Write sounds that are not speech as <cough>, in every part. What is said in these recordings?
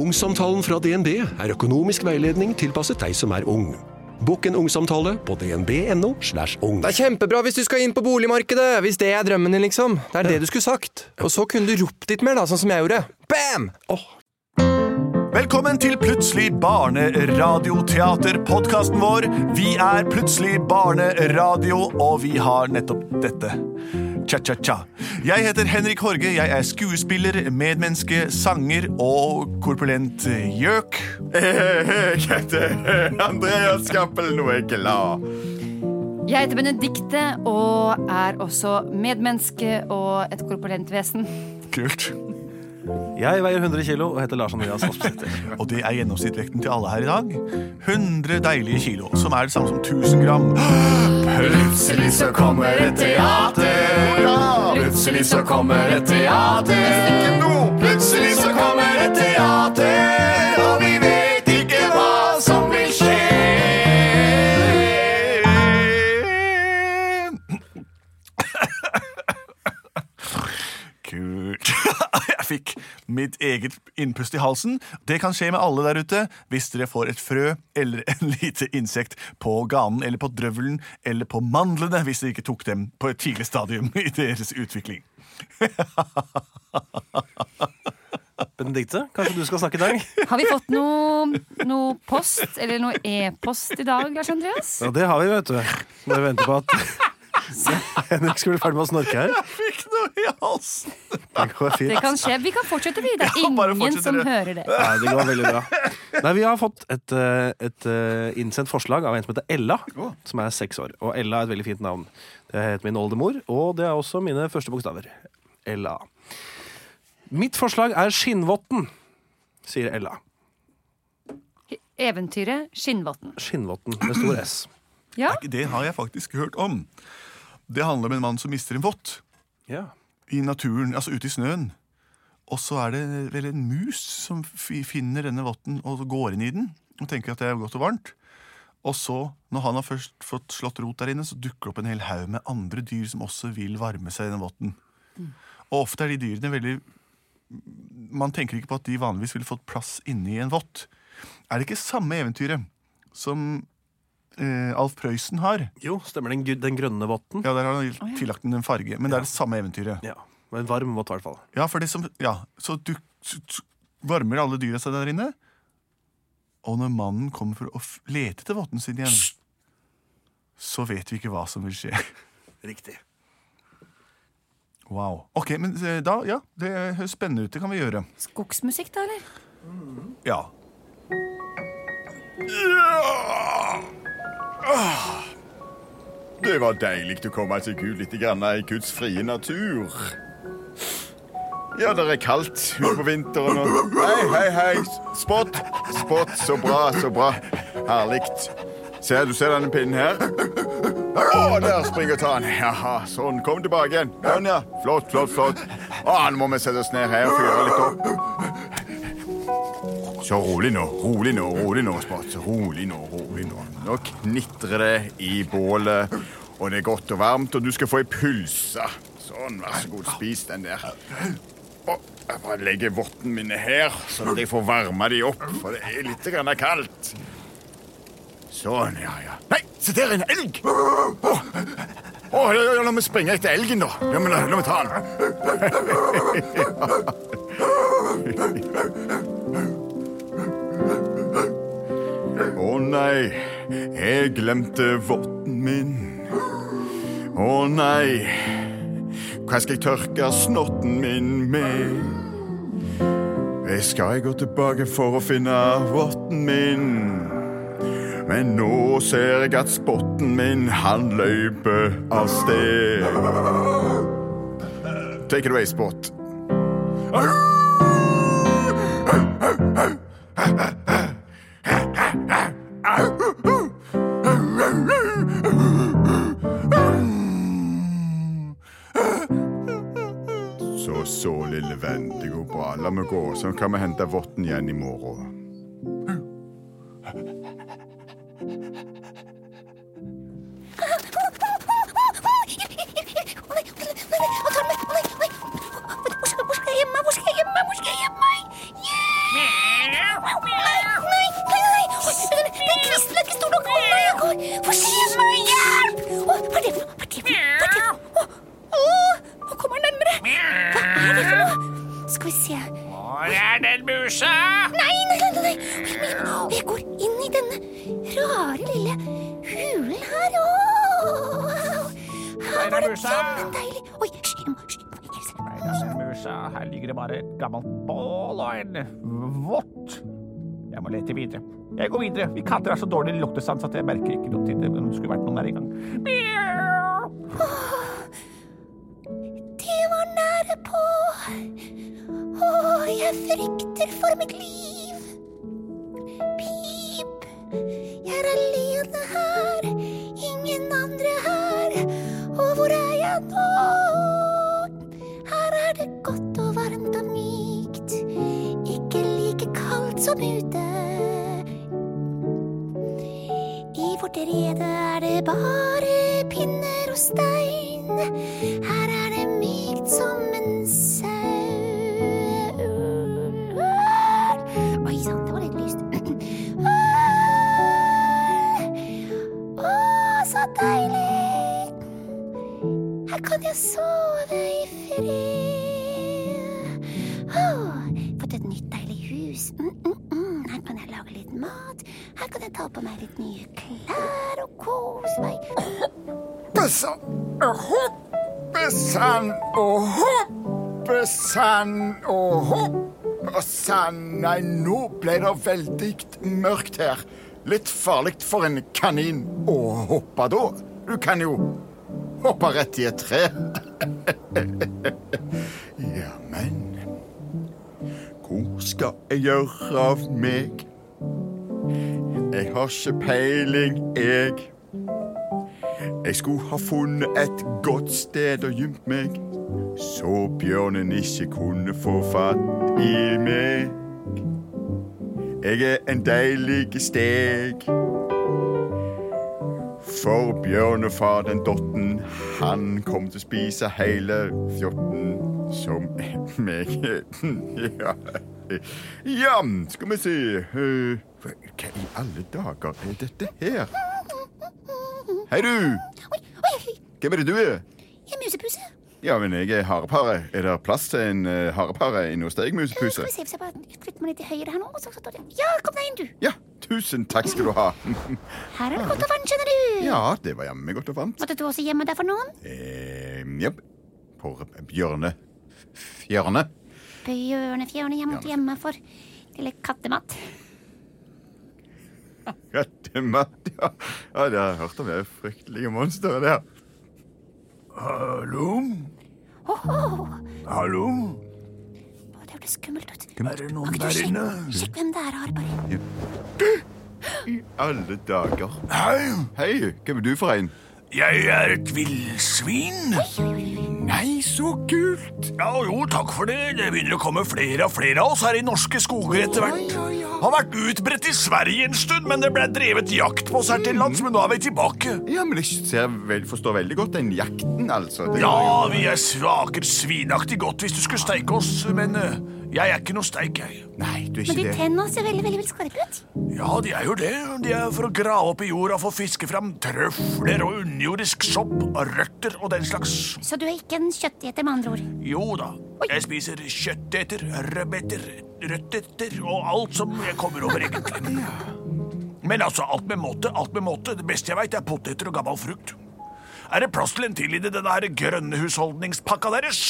Ungsamtalen fra DNB er økonomisk veiledning tilpasset deg som er ung. Bokk en ungsamtale på dnb.no. slash ung. Det er kjempebra hvis du skal inn på boligmarkedet, hvis det er drømmen din, liksom. Det er det du skulle sagt. Og så kunne du ropt litt mer, da, sånn som jeg gjorde. Bam! Velkommen til Plutselig barneradioteater, podkasten vår. Vi er Plutselig barneradio, og vi har nettopp dette. Cha-cha-cha. Jeg heter Henrik Horge. Jeg er skuespiller, medmenneske, sanger og korpulent gjøk. <laughs> Jeg heter Andreas Cappelen og er glad. Jeg heter Benedikte og er også medmenneske og et korpulent vesen. Kult. Jeg veier 100 kilo og heter Lars Andreas Aspesæter. <laughs> Og det er gjennomsnittvekten til alle her i dag. 100 deilige kilo, som er det samme som 1000 gram. <gasps> Plutselig så kommer et teater. Plutselig så kommer et teater. Plutselig så kommer et teater, mitt eget innpust i halsen. Det kan skje med alle der ute hvis dere får et frø eller en lite insekt på ganen eller på drøvelen eller på mandlene hvis dere ikke tok dem på et tidlig stadium i deres utvikling. <laughs> Benedikte, kanskje du skal snakke i dag? Har vi fått noe, noe post, eller noe e-post i dag, Lars Andreas? Ja, det har vi, vet du. Når vi venter på at <laughs> Henrik skulle bli ferdig med å snorke her. Fikk noe i halsen! Det går fint. Det kan skje. Vi kan fortsette, vi. Det er Ja, bare ingen fortsett som dere. hører det. Nei, det går veldig bra. Nei, Vi har fått et, eh, et eh, innsendt forslag av en som heter Ella, som er seks år. Og Ella er et veldig fint navn. Det heter min oldemor, og det er også mine første bokstaver. Ella. Mitt forslag er Skinnvotten, sier Ella. Eventyret Skinnvotten. Skinnvotten med stor S. Ja, Det har jeg faktisk hørt om. Det handler om en mann som mister en vott Ja. i naturen, altså ute i snøen. Og så er det vel en mus som finner denne votten og går inn i den og tenker at det er godt og varmt. Og så, når han har først fått slått rot der inne, så dukker det opp en hel haug med andre dyr som også vil varme seg i den votten. Og ofte er de dyrene veldig Man tenker ikke på at de vanligvis ville fått plass inni en vott. Er det ikke samme eventyret som eh, Alf Prøysen har? Jo, stemmer den, den grønne votten? Ja, Der har han tillagt den en farge, men det er det samme eventyret. Ja. En varm vott, i hvert fall. Ja, for det som, ja, så du så, så varmer alle dyra seg der inne. Og når mannen kommer for å f lete etter votten sin igjen, så vet vi ikke hva som vil skje. <laughs> Riktig. Wow. Ok, men eh, da, ja, det høres spennende ut. Det kan vi gjøre. Skogsmusikk, da, eller? Ja. Det var deilig å komme seg ut litt grann i Guds frie natur. Ja, det er kaldt ute på vinteren og Hei, hei, hei. Spott. Spott. Så bra, så bra. Herlig. Ser du ser denne pinnen her? Å, der springer ta den. Jaha, sånn. Kom tilbake igjen. Sånn, ja. Flott, flott, flott. Å, nå må vi sette oss ned her og fyre litt opp. Så rolig nå, rolig nå, rolig nå, Spot. Rolig nå, rolig nå. Nå knitrer det i bålet, og det er godt og varmt, og du skal få ei pølse. Sånn, vær så god, spis den der. Og jeg bare legger vottene mine her, sånn at jeg får varma de opp, for det er litt grann kaldt. Sånn, ja, ja. Nei, se der er en elg! Oh. Å, ja, ja, la meg springe etter elgen, da. Ja, men la meg ta den. Nei, jeg glemte votten min. Å nei, hva skal jeg tørke snotten min med? Jeg skal jeg gå tilbake for å finne votten min? Men nå ser jeg at spotten min, han løper av sted. Take it away, Spot. Så, meg gå, så kan vi hente votten igjen i morgen. Gammelt bål og en vått. Jeg må lete videre. Jeg går videre. Vi katter er så dårlig luktesans at jeg merker ikke noe til det. Det skulle vært noen der i gang. Mjau. Det var nære på. Åh, jeg frykter for mitt liv. Pip, jeg er alene her. Ingen andre her. Og hvor er jeg nå? Som ute. I vårt rede er det bare pinner og stein. Her er det mykt som hoppesann og hoppesann og hoppesann. Nei, nå ble det veldig mørkt her. Litt farlig for en kanin å hoppe da. Du kan jo hoppe rett i et tre. <laughs> ja, men Hvor skal jeg gjøre av meg? Jeg har ikke peiling, jeg. Jeg skulle ha funnet et godt sted å gjemt meg, så bjørnen ikke kunne få fatt i meg. Jeg er en deilig steg. For bjørnefar den dotten, han kom til å spise hele fjotten som meg. Ja. ja, skal vi se hva i alle dager er dette her? Hei, du! Oi, oi, oi. Hvem er det du er? Jeg er musepuse. Ja, men jeg er harepare. Er det plass til en uh, harepare inne hos deg, musepuse? Skal vi se hvis jeg bare flytter meg litt til høyre her nå. Så, så, så, ja, kom deg inn, du. Ja, tusen takk skal du ha. <laughs> Her er det godt og varmt, skjønner du. Ja, det var jammen godt og varmt. Måtte du også gjemme deg for noen? Eh, ja, på bjørne... Fjørne. Bjørnefjørne, jeg måtte gjemme for lille kattemat. Kattemat, ja. Ja, det har jeg hørt om. Det er fryktelige monstre, det. Hallo? Oh. Hallo? Oh, det hørtes skummelt ut. Er det noen der inne? Sjekk hvem det er, Harpare. Alle dager. Hei, Hei, hvem er du for en? Jeg er et villsvin. Nei, så kult! Ja, jo, takk for det. Det begynner å komme flere og flere av oss her i norske skoger etter hvert. Har vært utbredt i Sverige en stund, men det ble drevet jakt på oss her til lands, men nå er vi tilbake. Ja, men jeg ser, vel, forstår veldig godt den jakten, altså. Det Ja, vi er svaker svinaktig godt hvis du skulle steike oss, men eh, jeg er ikke noe steik, jeg. Nei, du er ikke Men de det. tennene ser veldig, veldig, veldig skarpe ut. Ja, de er jo det. De er for å grave opp i jorda for å fiske fram trøfler og underjordisk sopp og røtter og den slags. Så du er ikke en kjøtteter, med andre ord. Jo da, jeg spiser kjøtteter, rødbeter, røtteter og alt som jeg kommer over, egentlig. Men altså, alt med måte, alt med måte. Det beste jeg veit, er poteter og gammel frukt. Er det plass til en til i denne grønne husholdningspakka deres?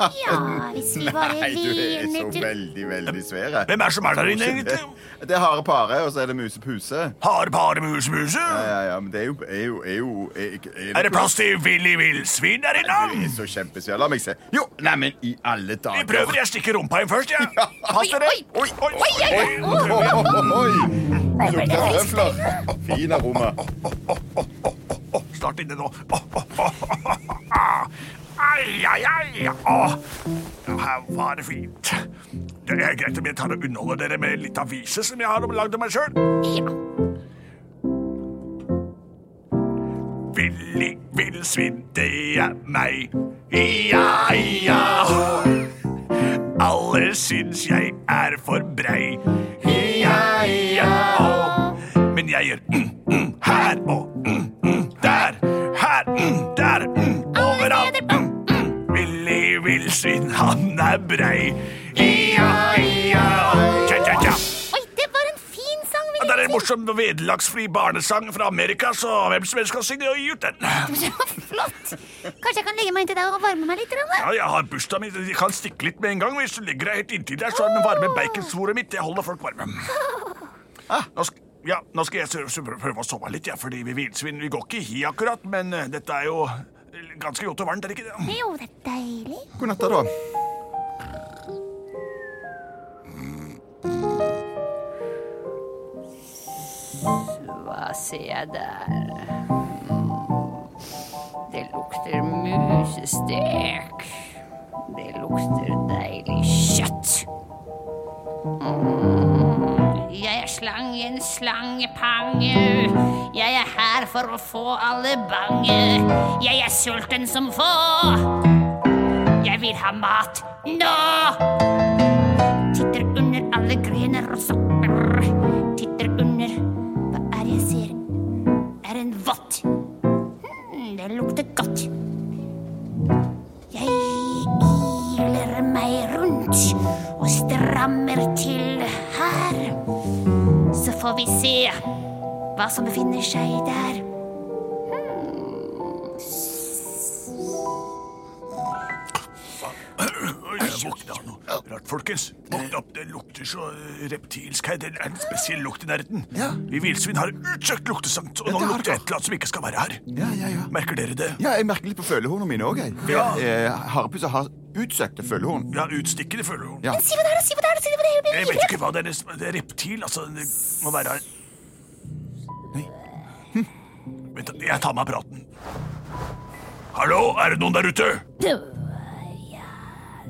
Ja, hvis vi bare Nei, du er så veldig, veldig svære. Hvem er det som er der inne, egentlig? Det er hare pare, og så er det musepuse. puse. Hare pare muse Ja, ja, ja, men det er jo, er jo, er jo er, Er det plass til Willy Villsvin der Du inne? er så kjempesvær. La meg se. Jo, neimen, i alle dager. Vi prøver, jeg stikker rumpa inn først, jeg. Ja. Pass dere. Oi, oi, oi, oi. Oi! Lukter røfler. Fin aroma. Snart inne nå. Ai, ai, ai. Åh, her var det fint. Det er greit om jeg tar og underholder dere med litt avise som jeg har lagd av meg sjøl. Ja. Willy Villsvin, det er meg. Ja, ja. Alle syns jeg er for brei. Morsom vederlagsfri barnesang fra Amerika, så hvem som helst kan synge og gi ut den. Flott. Kanskje jeg kan legge meg inntil deg og varme meg litt? Eller? Ja, jeg har bursdagen min. Jeg kan stikke litt med en gang. Hvis du legger deg helt inntil der, så er den varme baconsvoret mitt. Jeg holder folk varme. Nå skal, ja, nå skal jeg prøve å sove litt, ja, fordi vi villsvin vi går ikke i hi akkurat, men eh, dette er jo ganske godt og varmt, er det ikke det? Jo, det er deilig. God natt, da. Jeg der? Det lukter musestek. Det lukter deilig kjøtt. Mm. Jeg er slangen, slangepange. Jeg er her for å få alle bange. Jeg er sulten som få. Jeg vil ha mat nå. Får vi se hva som befinner seg der. Jeg våkna av noe rart, folkens. Våkna opp, Det lukter så eh, reptilsk her. Det er en spesiell lukt i nærheten. Ja. Vi villsvin har utsøkt luktesans, og nå det har lukter det. et eller annet som ikke skal være her. Ja, ja, ja. Merker dere det? Ja, jeg merker litt på følehornene mine òg. Ja. Eh, Harepusser har utsøkte følehorn. Ja, utstikkede føler hun. Ja. Si hva det er, si hva det er, si hva det er. Jeg vet ikke hva det er. Det er reptil, altså. Det må være Nei. Vent, jeg tar meg praten. Hallo, er det noen der ute? Ja,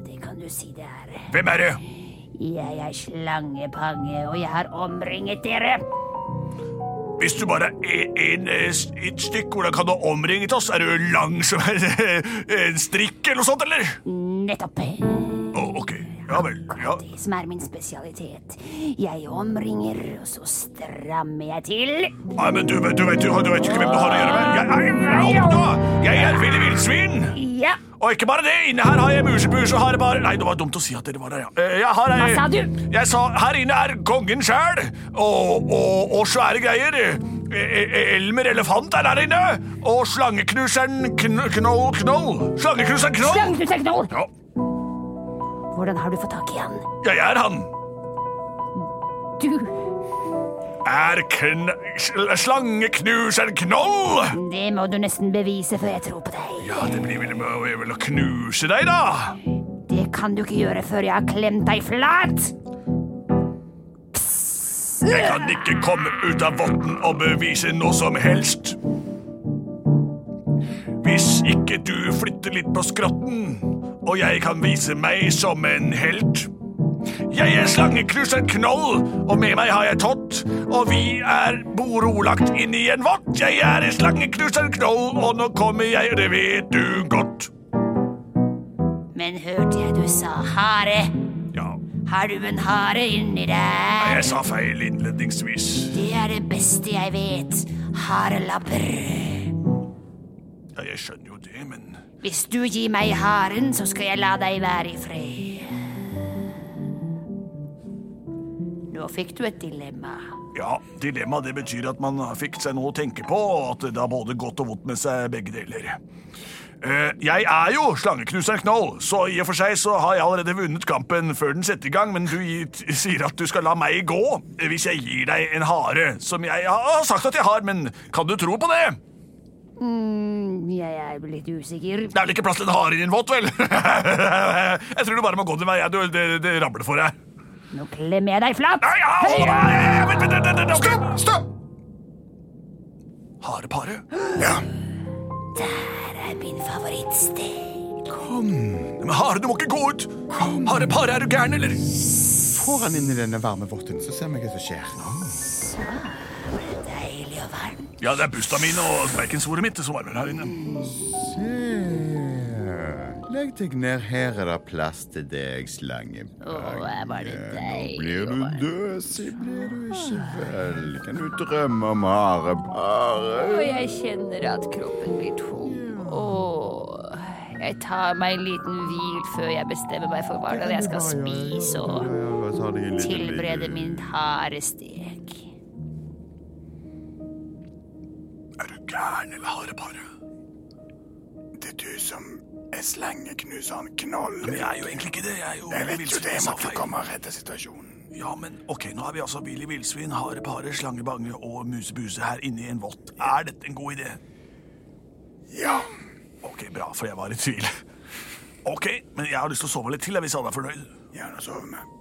det kan du si det er. Hvem er det? Jeg er slangepange, og jeg har omringet dere. Hvis du bare er en, eh, et stykk, hvordan kan du omringe omringet oss? Er du lang som <laughs> en, strikk eller noe sånt, eller? Nettopp. Oh, ok. Ja vel. Ja. Det som er min spesialitet. Jeg omringer, og så strammer jeg til. Nei, men du, vet- du, vet, du, du vet jo ikke hvem du har å gjøre med. Jeg, jeg, jeg, jeg er ville Villsvin! Ja, Og ikke bare det, inne her har jeg musepus og har bare Nei, det var dumt å si at dere var der, ja. Eh, Jeg har, Hva sa du? Jeg sa her inne er kongen sjæl, og, og, og svære greier. Eh, eh, Elmer elefant er der inne, og slangeknuseren kn Knoll Knoll. Slangeknuseren Knoll. Slangeknuseren Knoll. Ja, hvordan har du fått tak i han? jeg er han. Du, Er kn sl slangeknuseren Knoll. det må du nesten bevise før jeg tror på deg. Ja, det blir vel, vel å knuse deg, da. Det kan du ikke gjøre før jeg har klemt deg flat. Jeg kan ikke komme ut av votten og bevise noe som helst. Hvis ikke du flytter litt på skrotten, og jeg kan vise meg som en helt. Jeg er slangeknuseren Knoll, og med meg har jeg Tott, og vi er borolagt inn i en vott. Jeg er slangeknuseren Knoll, og nå kommer jeg, det vet du godt. Men hørte jeg du sa hare? Ja, Har du en hare inni deg? jeg sa feil innledningsvis. Det er det beste jeg vet. Harelabber. Ja, jeg skjønner jo det, men Hvis du gir meg haren, så skal jeg la deg være i fred. Nå fikk du et dilemma. Ja, dilemma det betyr at man fikk seg noe å tenke på, og at det har både godt og vondt med seg begge deler. Eh, jeg er jo slangeknuseren Knoll, så i og for seg så har jeg allerede vunnet kampen før den setter i gang, men du sier at du skal la meg gå eh, hvis jeg gir deg en hare, som jeg har sagt at jeg har, men kan du tro på det? Mm, jeg er litt usikker. Det er vel ikke plass til en hare i din vått, vel? <laughs> jeg tror du bare må gå din vei, det, det, det ramler for deg. Nå klemmer jeg deg flat. Nei, ja, hold meg! Vent, vent, vent, vent, vent, ok. Stopp! Stopp! Harepare? Der er min favorittsted. Men Hare, du må ikke gå ut! Harepare, er du gæren, eller? Får han inn i denne varme votten, så ser vi hva som skjer. Så Deilig og varmt. Ja, det er busta mine og baconsvoret mitt som varmer her inne. Se. Legg deg ned, her er det plass til deg, var det Nå blir du døsig, blir du ikke vel? Kan du drømme om Og harepare? jeg kjenner at kroppen blir tung. Åh, jeg tar meg en liten hvil før jeg bestemmer meg for er jeg skal spise og tilberede min harestek. Er du gæren, eller harepare? Det er du som er han Knoll. Men jeg er jo egentlig ikke det. Jeg er jo Jeg vet jo det, jeg måtte komme og redde situasjonen. Ja, men ok, nå er vi altså Willy Villsvin, harepare, slangebange og musebuse her inne i en vott. Er dette en god idé? Ja. Ok, bra, for jeg var i tvil. Ok, men jeg har lyst til å sove litt til hvis alle er fornøyd. Gjerne sove med.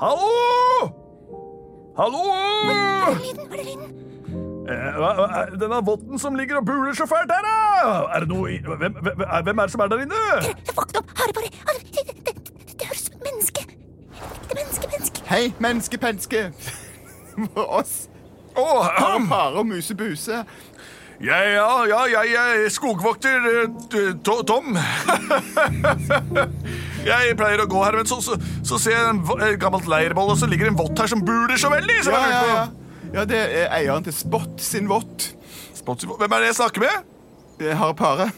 Hallo! Hallo! Hva er lyden? Hva er det lyden? Denne votten som ligger og buler så fælt her, da! Er det noe i Hvem, hvem, hvem er det som er der inne? Våkn opp! Ah, Det, det, det, det høres ut som et menneske. Det er menneske, menneske. Hei, menneskepenske! For <laughs> oss. Å, Harepare og musebuse. ja, ja, ja, jeg er skogvokter eh, To- Tom. <laughs> jeg pleier å gå her, men så, så, så ser jeg en gammelt leirboll, og så ligger en vott her som buler så veldig. Så Ja, jeg ja, ja. Ja, det er eieren til Spot sin vott. Hvem er det jeg snakker med? Jeg har Harepare.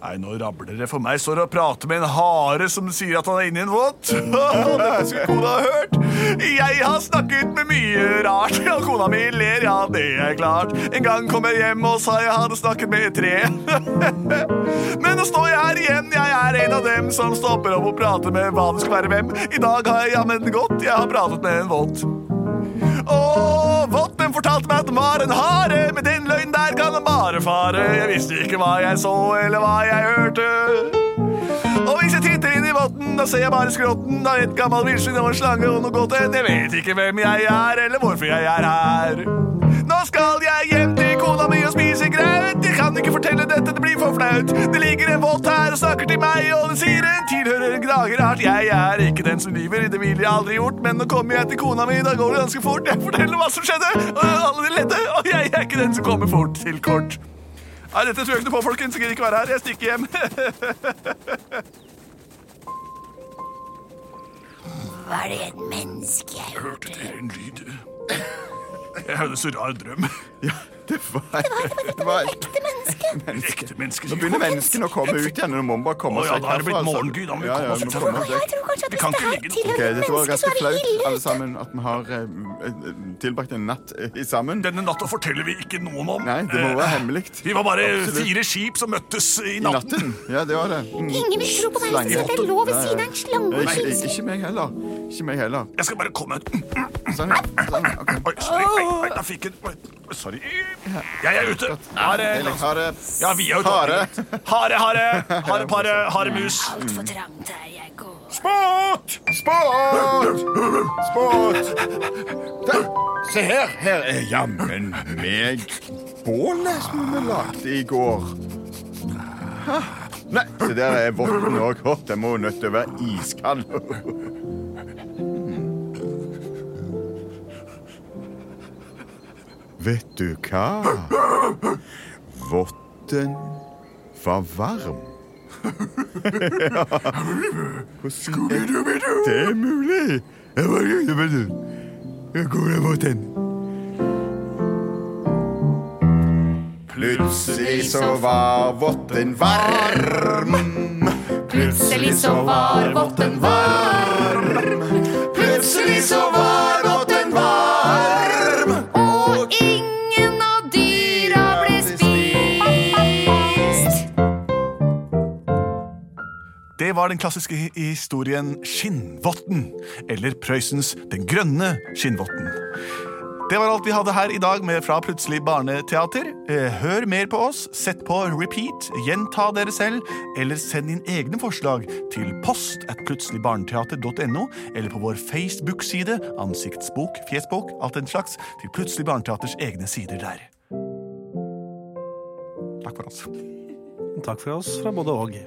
Nei, nå rabler det for meg. Står og prater med en hare som sier at han er inni en våt. <laughs> Dette skulle kona ha hørt. Jeg har snakket med mye rart, og kona mi ler, ja, det er klart. En gang kom jeg hjem og sa jeg hadde snakket med et tre. <laughs> Men nå står jeg her igjen, jeg er en av dem som stopper opp og prater med hva det skal være hvem. I dag har jeg jammen gått, jeg har pratet med en våt. Og votten fortalte meg at den var en hare. Med den løgnen der kan den bare fare. Jeg visste ikke hva jeg så eller hva jeg hørte. Og hvis jeg titter inn i votten, da ser jeg bare skrotten av et gammelt villsvin og en slange og noe godt enn. Jeg vet ikke hvem jeg er, eller hvorfor jeg er her. Nå skal jeg hjem til kona mi og spise graut. Jeg kan ikke fortelle dette, det blir for flaut. Det ligger en vått her og snakker til meg, og den sier en tilhører en gnagerart. Jeg er ikke den som lyver, det ville jeg aldri gjort, men nå kommer jeg til kona mi, da går det ganske fort. Jeg forteller hva som skjedde, og alle de ledde, og jeg er ikke den som kommer fort til kort. Nei, dette tror jeg ikke noe på, folkens. Jeg gidder ikke være her. Jeg stikker hjem. Var det et menneske jeg Hørte dere en lyd? <laughs> Jeg hadde så rar drøm. Det var, det var Ekte menneske. Ekte menneske. Nå begynner menneskene å komme ut igjen. Nå må vi bare komme Å ja, seg da er det blitt herfra, altså. morgengry. Da må vi Ja, ja, oss vi må ut komme oss Jeg vekk. tror kanskje at Vi hvis kan det ikke her ligge- Ok, tilhører et Dette var menneske, ganske så er det flaut, ille. alle sammen, at vi har eh, eh, tilbrakt en natt eh, sammen. Denne natta forteller vi ikke noen om. Nei, det må Eh, være hemmelig. Vi var bare Absolutt. fire skip som møttes i I natten. natten. Ja, det var det. Mm. Ingen vil tro på meg sier at jeg lå ved siden av en slange og Ikke, ikke, meg heller. Ikke meg heller. Jeg skal bare komme Sånn, ja. sånn, ok. Oi, sorry. Oi, oi, jeg fikk jeg Oi, Sorry. Jeg er ute. Hare. Hare. Ja, vi er ute. Hare. Hare, hare. Harepare, haremus. Altfor trangt her jeg går. Spot! Spot! Spot! Se her. Her er jammen meg bålet som vi lagde i går. Nei, det der er votten òg. Den må nødt til å være iskald. Vet du hva? Votten var varm. ja. Hvordan Det er mulig. Hvor er votten? Plutselig så var votten varm. Plutselig så var votten varm. Det var den klassiske historien Skinnvotten, eller Prøysens Den grønne skinnvotten. Det var alt vi hadde her i dag med Fra Plutselig barneteater. Eh, Hør mer på oss, sett på repeat, gjenta dere selv, eller send inn egne forslag til post at plutseligbarneteater.no, eller på vår Facebook-side, ansiktsbok, fjesbok, alt den slags, til Plutselig barneteaters egne sider der. Takk for oss. Takk for oss fra både og.